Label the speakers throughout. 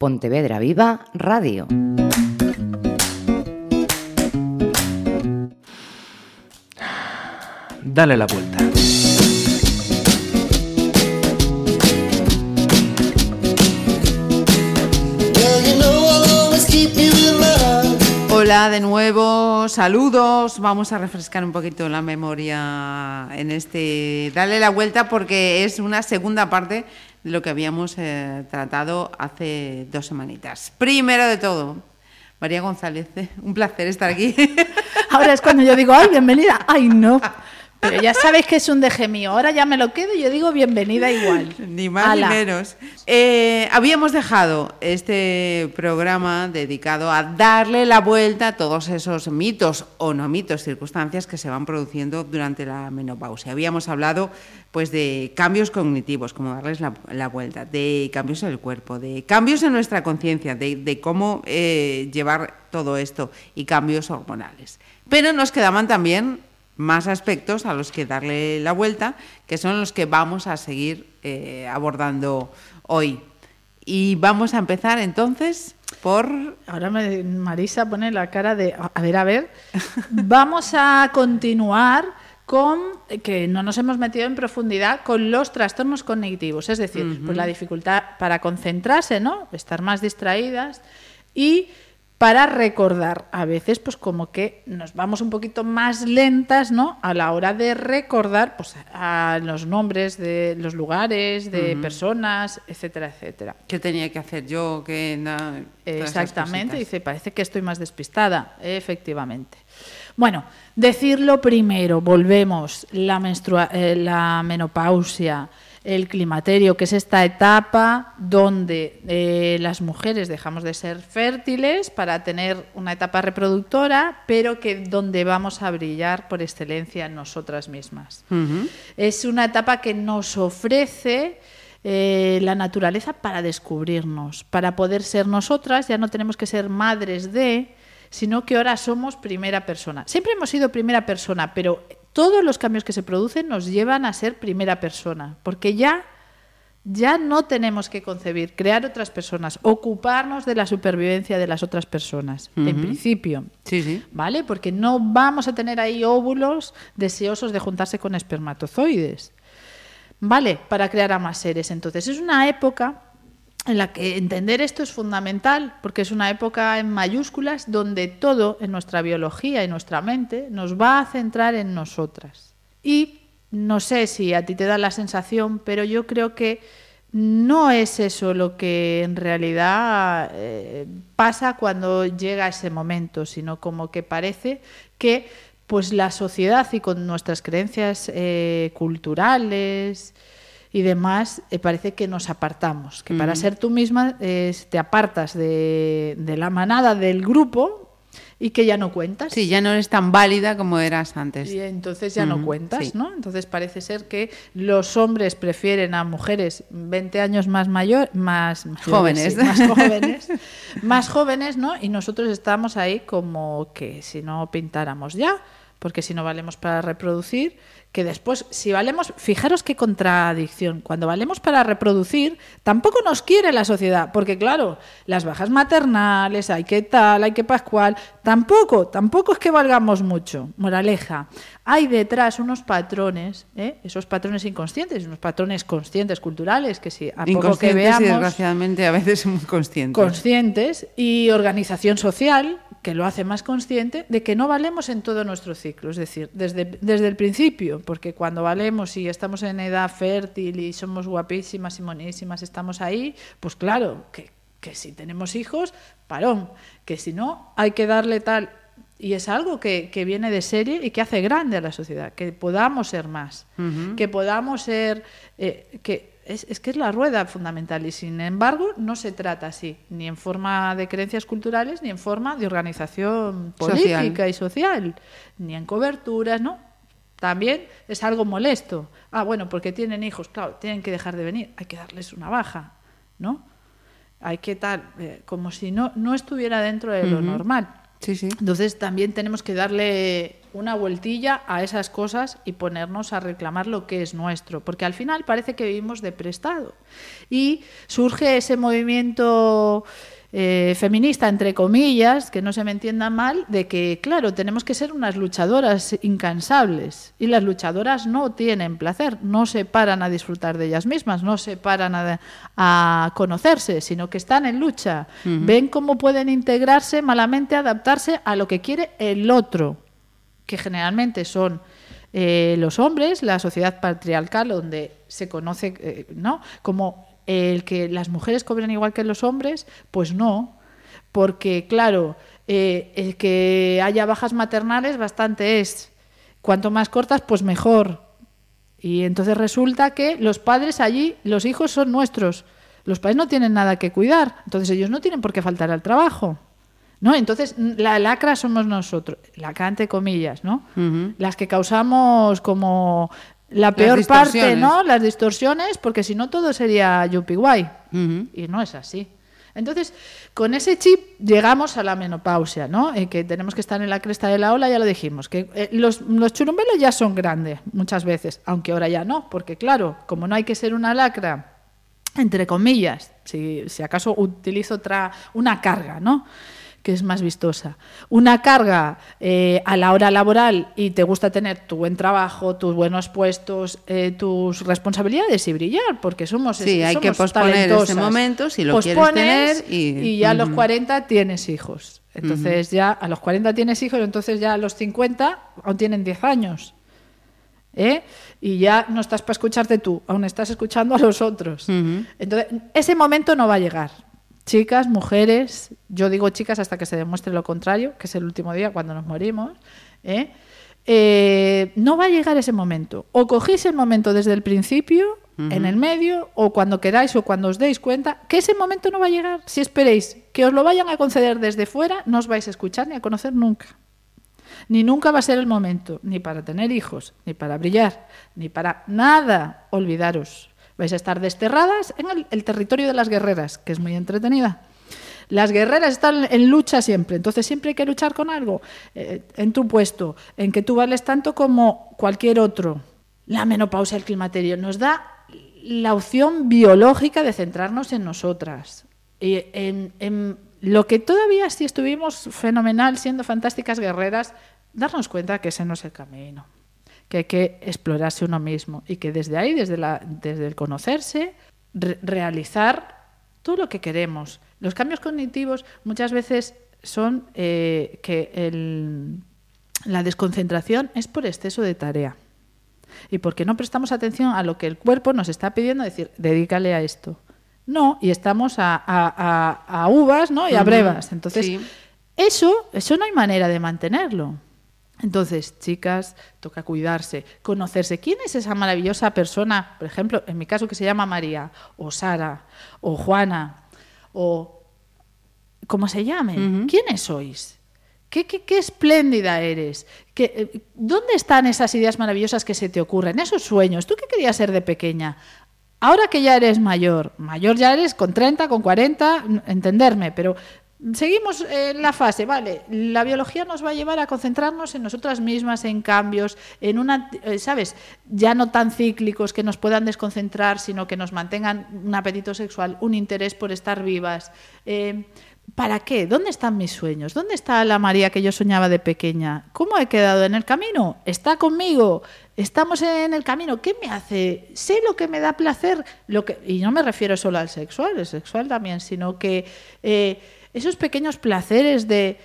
Speaker 1: Pontevedra Viva Radio.
Speaker 2: Dale la vuelta.
Speaker 3: Hola de nuevo, saludos. Vamos a refrescar un poquito la memoria en este. Dale la vuelta porque es una segunda parte de lo que habíamos eh, tratado hace dos semanitas. Primero de todo, María González, eh, un placer estar aquí.
Speaker 4: Ahora es cuando yo digo, ay, bienvenida. Ay, no. Pero ya sabéis que es un deje mío. Ahora ya me lo quedo y yo digo bienvenida igual.
Speaker 3: Ni más ni menos. Eh, habíamos dejado este programa dedicado a darle la vuelta a todos esos mitos o no mitos, circunstancias que se van produciendo durante la menopausia. Habíamos hablado pues de cambios cognitivos, como darles la, vuelta, de cambios en el cuerpo, de cambios en nuestra conciencia, de, cómo eh, llevar todo esto y cambios hormonales. Pero nos quedaban también más aspectos a los que darle la vuelta, que son los que vamos a seguir eh, abordando hoy. Y vamos a empezar entonces por...
Speaker 4: Ahora me, Marisa pone la cara de... A ver, a ver. vamos a continuar con que no nos hemos metido en profundidad con los trastornos cognitivos, es decir, pues la dificultad para concentrarse, ¿no? Estar más distraídas y para recordar. A veces, pues como que nos vamos un poquito más lentas, ¿no? A la hora de recordar, pues a los nombres de los lugares, de personas, etcétera, etcétera.
Speaker 3: ¿Qué tenía que hacer yo? que
Speaker 4: Exactamente, dice, parece que estoy más despistada, efectivamente. Bueno, decirlo primero, volvemos, la, eh, la menopausia, el climaterio, que es esta etapa donde eh, las mujeres dejamos de ser fértiles para tener una etapa reproductora, pero que donde vamos a brillar por excelencia en nosotras mismas. Es una etapa que nos ofrece eh, la naturaleza para descubrirnos, para poder ser nosotras, ya no tenemos que ser madres de, sino que ahora somos primera persona. Siempre hemos sido primera persona, pero todos los cambios que se producen nos llevan a ser primera persona, porque ya ya no tenemos que concebir, crear otras personas, ocuparnos de la supervivencia de las otras personas, en principio.
Speaker 3: Sí, sí.
Speaker 4: ¿Vale? Porque no vamos a tener ahí óvulos deseosos de juntarse con espermatozoides. ¿Vale? Para crear a más seres. Entonces, es una época en la que entender esto es fundamental, porque es una época en mayúsculas donde todo en nuestra biología y nuestra mente nos va a centrar en nosotras. Y no sé si a ti te da la sensación, pero yo creo que no es eso lo que en realidad eh, pasa cuando llega ese momento, sino como que parece que pues la sociedad y con nuestras creencias eh, culturales, y demás, eh, parece que nos apartamos, que para ser tú misma te apartas de, la manada del grupo y que ya no cuentas.
Speaker 3: Sí, ya no eres tan válida como eras antes.
Speaker 4: Y entonces ya no cuentas, ¿no? Entonces parece ser que los hombres prefieren a mujeres 20 años más mayor, más,
Speaker 3: jóvenes,
Speaker 4: más jóvenes, más jóvenes, ¿no? Y nosotros estamos ahí como que si no pintáramos ya, porque si no valemos para reproducir que después, si valemos, fijaros qué contradicción, cuando valemos para reproducir, tampoco nos quiere la sociedad, porque claro, las bajas maternales, hay que tal, hay que pascual, tampoco, tampoco es que valgamos mucho. Moraleja, hay detrás unos patrones, ¿eh? esos patrones inconscientes, unos patrones conscientes, culturales, que si a poco que veamos...
Speaker 3: y desgraciadamente a veces muy conscientes.
Speaker 4: Conscientes y organización social, que lo hace más consciente de que no valemos en todo nuestro ciclo, es decir, desde, desde el principio, porque cuando valemos y estamos en edad fértil y somos guapísimas y monísimas, estamos ahí, pues claro, que, si tenemos hijos, parón, que si no, hay que darle tal... Y es algo que, viene de serie y que hace grande a la sociedad, que podamos ser más, que podamos ser... Eh, que, es, que es la rueda fundamental y sin embargo no se trata así, ni en forma de creencias culturales, ni en forma de organización política y social, ni en coberturas, ¿no? También es algo molesto. Ah, bueno, porque tienen hijos, claro, tienen que dejar de venir, hay que darles una baja, ¿no? Hay que tal, eh, como si no, no estuviera dentro de lo normal.
Speaker 3: Sí, sí.
Speaker 4: Entonces también tenemos que darle una vueltilla a esas cosas y ponernos a reclamar lo que es nuestro, porque al final parece que vivimos de prestado. Y surge ese movimiento eh, feminista, entre comillas, que no se me entienda mal, de que, claro, tenemos que ser unas luchadoras incansables. Y las luchadoras no tienen placer, no se paran a disfrutar de ellas mismas, no se paran a, conocerse, sino que están en lucha. Ven cómo pueden integrarse, malamente adaptarse a lo que quiere el otro, que generalmente son eh, los hombres, la sociedad patriarcal, donde se conoce eh, ¿no? como el que las mujeres cobren igual que los hombres, pues no, porque claro, eh, el que haya bajas maternales bastante es. Cuanto más cortas, pues mejor. Y entonces resulta que los padres allí, los hijos son nuestros. Los padres no tienen nada que cuidar, entonces ellos no tienen por qué faltar al trabajo. ¿No? Entonces, la lacra somos nosotros, lacra entre comillas, ¿no? Las que causamos como la peor parte, ¿no? Las distorsiones, porque si no todo sería yuppie guay. Y no es así. Entonces, con ese chip llegamos a la menopausia, ¿no? Eh, que tenemos que estar en la cresta de la ola, ya lo dijimos. Que eh, los, los churumbelos ya son grandes muchas veces, aunque ahora ya no, porque claro, como no hay que ser una lacra, entre comillas, si, si acaso utilizo otra, una carga, ¿no? Que es más vistosa. Una carga eh, a la hora laboral y te gusta tener tu buen trabajo, tus buenos puestos, eh, tus responsabilidades y brillar, porque somos
Speaker 3: Sí, hay que posponer ese momento si lo quieres tener.
Speaker 4: Y, ya a los 40 tienes hijos. Entonces ya a los 40 tienes hijos, entonces ya a los 50 aún tienen 10 años. ¿eh? Y ya no estás para escucharte tú, aún estás escuchando a los otros. Entonces, ese momento no va a llegar chicas, mujeres, yo digo chicas hasta que se demuestre lo contrario, que es el último día cuando nos morimos, ¿eh? Eh, no va a llegar ese momento. O cogéis el momento desde el principio, en el medio, o cuando queráis o cuando os deis cuenta, que ese momento no va a llegar. Si esperéis que os lo vayan a conceder desde fuera, no os vais a escuchar ni a conocer nunca. Ni nunca va a ser el momento, ni para tener hijos, ni para brillar, ni para nada. Olvidaros. Vais a estar desterradas en el, territorio de las guerreras, que es muy entretenida. Las guerreras están en lucha siempre, entonces siempre hay que luchar con algo, eh, en tu puesto, en que tú vales tanto como cualquier otro. La menopausia, el climaterio, nos da la opción biológica de centrarnos en nosotras. Y en, lo que todavía si estuvimos fenomenal, siendo fantásticas guerreras, darnos cuenta que ese no es el camino que hay que explorarse uno mismo y que desde ahí, desde, la, desde el conocerse, realizar todo lo que queremos. Los cambios cognitivos muchas veces son eh, que la desconcentración es por exceso de tarea y porque no prestamos atención a lo que el cuerpo nos está pidiendo, decir, dedícale a esto. No, y estamos a, uvas ¿no? y a brevas. Entonces, eso, eso no hay manera de mantenerlo. Entonces, chicas, toca cuidarse, conocerse. ¿Quién es esa maravillosa persona, por ejemplo, en mi caso que se llama María, o Sara, o Juana, o como se llame? ¿Quiénes sois? ¿Qué, qué, espléndida eres? ¿Qué, eh, ¿Dónde están esas ideas maravillosas que se te ocurren? Esos sueños. ¿Tú qué querías ser de pequeña? Ahora que ya eres mayor, mayor ya eres con 30, con 40, entenderme, pero Seguimos en la fase, vale, la biología nos va a llevar a concentrarnos en nosotras mismas, en cambios, en una, eh, ¿sabes? Ya no tan cíclicos que nos puedan desconcentrar, sino que nos mantengan un apetito sexual, un interés por estar vivas. Eh, ¿Para qué? ¿Dónde están mis sueños? ¿Dónde está la María que yo soñaba de pequeña? ¿Cómo he quedado en el camino? ¿Está conmigo? ¿Estamos en el camino? ¿Qué me hace? ¿Sé lo que me da placer? Lo que, y no me refiero solo al sexual, el sexual también, sino que... Eh, esos pequeños placeres de,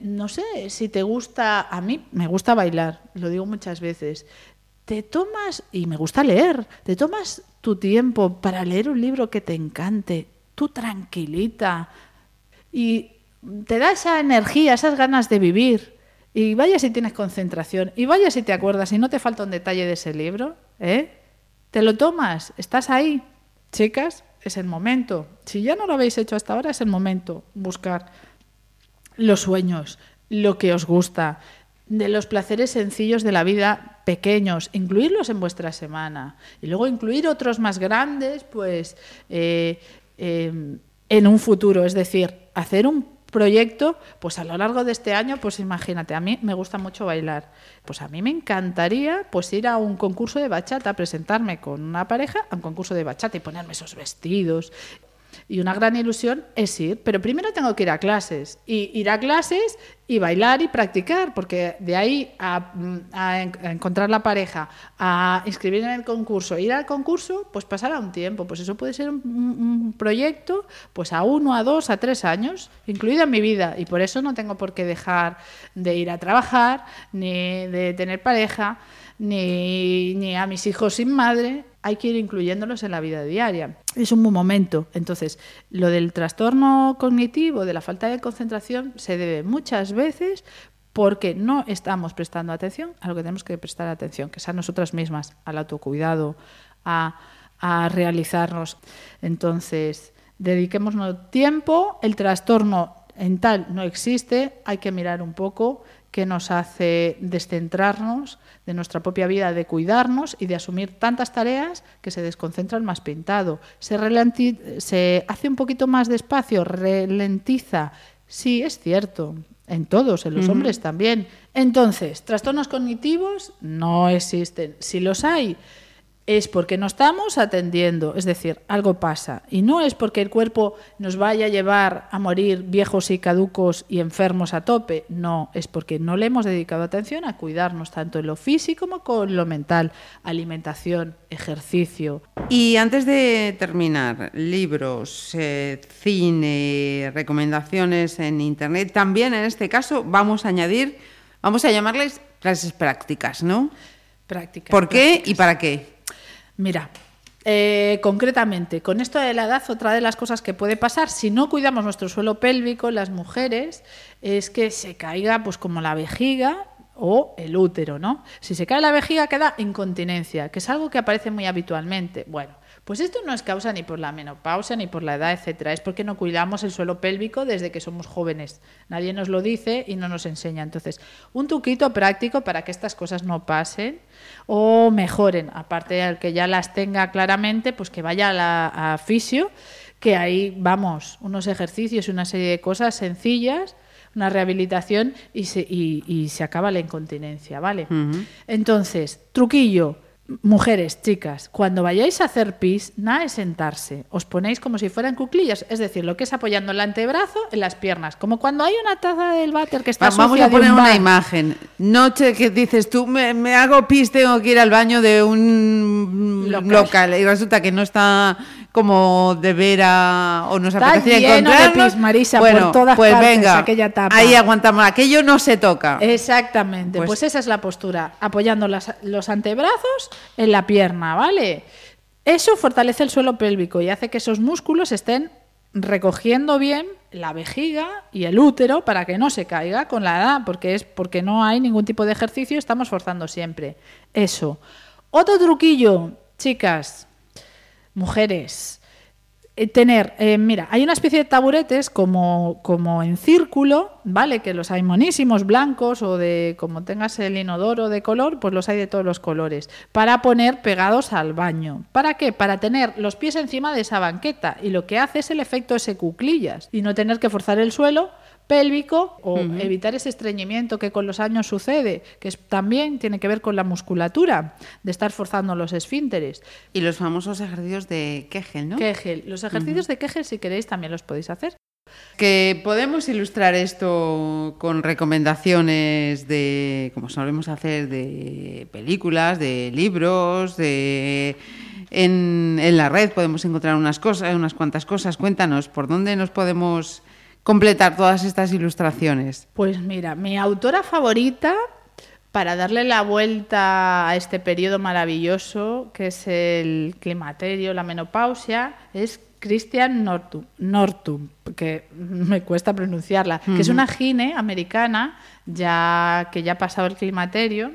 Speaker 4: no sé, si te gusta, a mí me gusta bailar, lo digo muchas veces, te tomas, y me gusta leer, te tomas tu tiempo para leer un libro que te encante, tú tranquilita, y te da esa energía, esas ganas de vivir. Y vaya si tienes concentración, y vaya si te acuerdas, y no te falta un detalle de ese libro, ¿eh? Te lo tomas, estás ahí. Chicas, es el momento. Si ya no lo habéis hecho hasta ahora, es el momento. Buscar los sueños, lo que os gusta, de los placeres sencillos de la vida pequeños, incluirlos en vuestra semana. Y luego incluir otros más grandes, pues eh, em, en un futuro. Es decir, hacer un proyecto, pues a lo largo de este año, pues imagínate, a mí me gusta mucho bailar. Pues a mí me encantaría pues ir a un concurso de bachata, presentarme con una pareja a un concurso de bachata y ponerme esos vestidos y una gran ilusión es ir, pero primero tengo que ir a clases. Y ir a clases y bailar y practicar, porque de ahí a, encontrar la pareja, a inscribirme en el concurso, ir al concurso, pues pasará un tiempo. Pues eso puede ser un, un, proyecto pues a uno, a dos, a tres años, incluida en mi vida. Y por eso no tengo por qué dejar de ir a trabajar, ni de tener pareja, ni, ni a mis hijos sin madre hay que ir incluyéndolos en la vida diaria. Es un buen momento. Entonces, lo del trastorno cognitivo, de la falta de concentración, se debe muchas veces porque no estamos prestando atención a lo que tenemos que prestar atención, que es a nosotras mismas, al autocuidado, a, a realizarnos. Entonces, dediquémonos tiempo, el trastorno en tal no existe, hay que mirar un poco que nos hace descentrarnos de nuestra propia vida, de cuidarnos y de asumir tantas tareas que se desconcentra el más pintado. Se, se hace un poquito más despacio, ralentiza. Sí, es cierto, en todos, en los hombres también. Entonces, trastornos cognitivos no existen. Si los hay, es porque no estamos atendiendo, es decir, algo pasa. Y no es porque el cuerpo nos vaya a llevar a morir viejos y caducos y enfermos a tope, no, es porque no le hemos dedicado atención a cuidarnos tanto en lo físico como con lo mental, alimentación, ejercicio.
Speaker 3: Y antes de terminar, libros, eh, cine, recomendaciones en Internet, también en este caso vamos a añadir, vamos a llamarles clases prácticas, ¿no?
Speaker 4: Prácticas.
Speaker 3: ¿Por qué y para qué?
Speaker 4: Mira, eh, concretamente, con esto de la edad, otra de las cosas que puede pasar si no cuidamos nuestro suelo pélvico, las mujeres, es que se caiga pues como la vejiga o el útero, ¿no? Si se cae la vejiga queda incontinencia, que es algo que aparece muy habitualmente. Bueno, pues esto no es causa ni por la menopausia ni por la edad, etcétera, es porque no cuidamos el suelo pélvico desde que somos jóvenes. Nadie nos lo dice y no nos enseña. Entonces, un truquito práctico para que estas cosas no pasen o mejoren, aparte de que ya las tenga claramente, pues que vaya a, la, a fisio, que ahí vamos, unos ejercicios y una serie de cosas sencillas una rehabilitación y se, y, se acaba la incontinencia, ¿vale? Entonces, truquillo, Mujeres, chicas, cuando vayáis a hacer pis, nada de sentarse. Os ponéis como si fueran cuclillas, es decir, lo que es apoyando el antebrazo en las piernas, como cuando hay una taza del váter que está
Speaker 3: Vamos a poner una imagen. Noche que dices tú, me, hago pis, tengo que ir al baño de un local. y resulta que no está como de vera o nos
Speaker 4: está De pis, Marisa, bueno, por todas
Speaker 3: pues
Speaker 4: partes,
Speaker 3: venga,
Speaker 4: aquella tapa.
Speaker 3: ahí aguantamos. Aquello no se toca.
Speaker 4: Exactamente, pues, pues esa es la postura, apoyando los antebrazos en la pierna, ¿vale? Eso fortalece el suelo pélvico y hace que esos músculos estén recogiendo bien la vejiga y el útero para que no se caiga con la edad, porque es porque no hay ningún tipo de ejercicio, estamos forzando siempre. Eso. Otro truquillo, chicas, mujeres, tener, eh, mira, hay una especie de taburetes como, como en círculo, ¿vale? Que los hay monísimos, blancos o de como tengas el inodoro de color, pues los hay de todos los colores, para poner pegados al baño. ¿Para qué? Para tener los pies encima de esa banqueta y lo que hace es el efecto ese cuclillas y no tener que forzar el suelo pélvico o evitar ese estreñimiento que con los años sucede, que también tiene que ver con la musculatura, de estar forzando los esfínteres.
Speaker 3: Y los famosos ejercicios de Kegel, ¿no?
Speaker 4: Kegel. Los ejercicios de Kegel, si queréis, también los podéis hacer.
Speaker 3: Que podemos ilustrar esto con recomendaciones de, como solemos hacer, de películas, de libros, de... En, en la red podemos encontrar unas cosas, unas cuantas cosas. Cuéntanos, ¿por dónde nos podemos completar todas estas ilustraciones?
Speaker 4: Pues mira, mi autora favorita para darle la vuelta a este periodo maravilloso que es el climaterio, la menopausia, es Christian Nortum, Nortum que me cuesta pronunciarla, que es una gine americana ya que ya ha pasado el climaterio.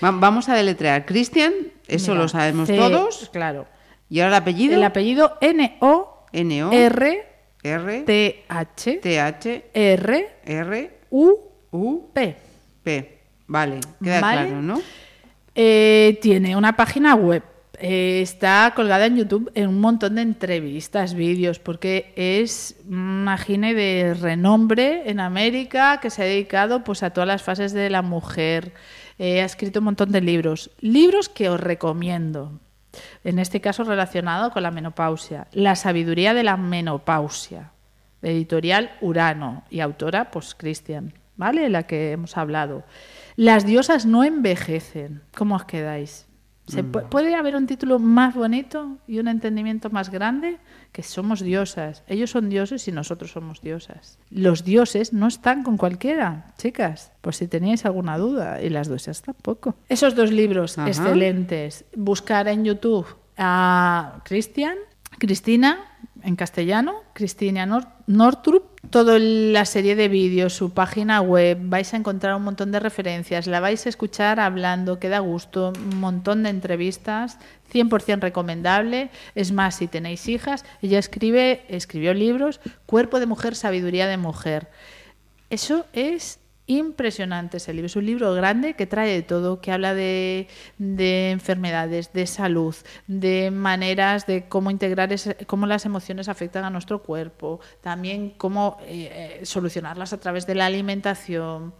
Speaker 3: vamos a deletrear. Christian, eso lo sabemos todos.
Speaker 4: Claro.
Speaker 3: ¿Y ahora el apellido?
Speaker 4: El apellido N-O-R
Speaker 3: R
Speaker 4: T H
Speaker 3: T H
Speaker 4: R
Speaker 3: R
Speaker 4: U
Speaker 3: U
Speaker 4: P
Speaker 3: P. Vale, queda claro, ¿no?
Speaker 4: Eh, tiene una página web eh, está colgada en YouTube en un montón de entrevistas, vídeos, porque es una gine de renombre en América que se ha dedicado pues, a todas las fases de la mujer. Eh, ha escrito un montón de libros. Libros que os recomiendo. En este caso relacionado con la menopausia. La sabiduría de la menopausia. Editorial Urano y autora, pues Cristian, ¿vale? La que hemos hablado. Las diosas no envejecen. ¿Cómo os quedáis? ¿Se
Speaker 3: Mm.
Speaker 4: ¿Puede haber un título más bonito y un entendimiento más grande? Que somos diosas. Ellos son dioses y nosotros somos diosas. Los dioses no están con cualquiera, chicas, por si teníais alguna duda, y las diosas tampoco. Esos dos libros
Speaker 3: Ajá.
Speaker 4: excelentes. Buscar en YouTube a Cristian, Cristina, en castellano, Cristina Nor- Nortrup, toda la serie de vídeos, su página web, vais a encontrar un montón de referencias, la vais a escuchar hablando, que da gusto, un montón de entrevistas, 100% recomendable. Es más, si tenéis hijas, ella escribe, escribió libros, Cuerpo de Mujer, Sabiduría de Mujer. Eso es impresionante ese libro. Es un libro grande que trae de todo, que habla de, de enfermedades, de salud, de maneras de cómo integrar, ese- cómo las emociones afectan a nuestro cuerpo, también cómo eh, eh, solucionarlas a través de la alimentación.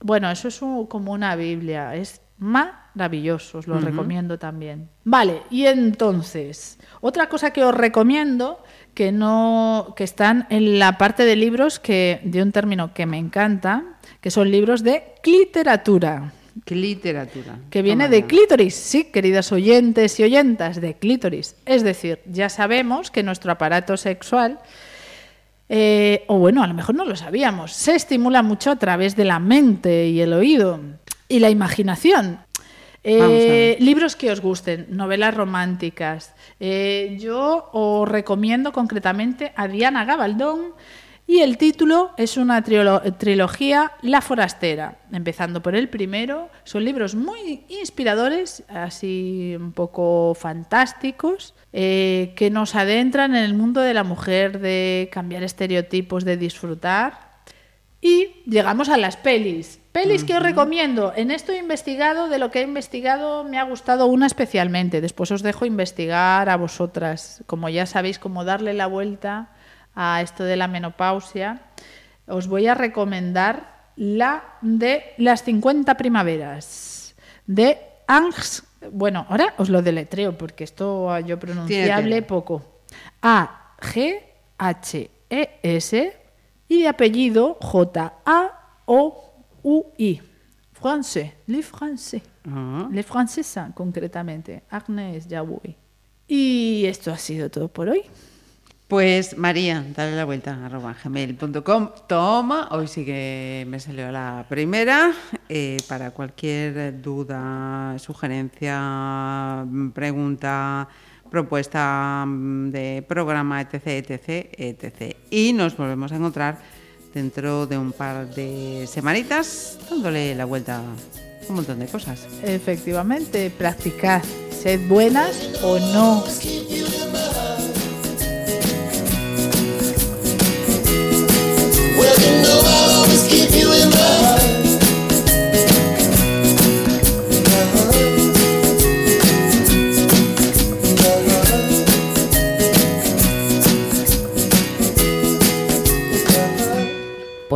Speaker 4: Bueno, eso es un- como una Biblia, es maravilloso, os lo recomiendo también. Vale, y entonces, otra cosa que os recomiendo, que no, que están en la parte de libros que, de un término que me encanta, que son libros de literatura,
Speaker 3: ¿Qué literatura?
Speaker 4: que viene
Speaker 3: Toma
Speaker 4: de
Speaker 3: ya.
Speaker 4: clítoris, sí, queridas oyentes y oyentas, de clítoris. Es decir, ya sabemos que nuestro aparato sexual eh, o bueno, a lo mejor no lo sabíamos, se estimula mucho a través de la mente y el oído y la imaginación. Eh, libros que os gusten, novelas románticas. Eh, yo os recomiendo concretamente a Diana Gabaldón y el título es una trilogía La Forastera, empezando por el primero. Son libros muy inspiradores, así un poco fantásticos, eh, que nos adentran en el mundo de la mujer, de cambiar estereotipos, de disfrutar. Y llegamos a las pelis. Pelis que os recomiendo. En esto he investigado, de lo que he investigado me ha gustado una especialmente. Después os dejo investigar a vosotras. Como ya sabéis cómo darle la vuelta a esto de la menopausia, os voy a recomendar la de las 50 primaveras de Angs. Bueno, ahora os lo deletreo porque esto yo pronunciable poco. A G H E S y de apellido J A O U I. Français, les français.
Speaker 3: Ah.
Speaker 4: Les francesa, concretamente. Agnes Yaboui. Y esto ha sido todo por hoy.
Speaker 3: Pues María, dale la vuelta arroba gmail.com. Toma, hoy sí que me salió la primera. Eh, para cualquier duda, sugerencia, pregunta, propuesta mm, de programa, etc, etc, etc. Y nos volvemos a encontrar dentro de un par de semanitas dándole la vuelta a un montón de cosas.
Speaker 4: Efectivamente, practicad. Sed buenas o no.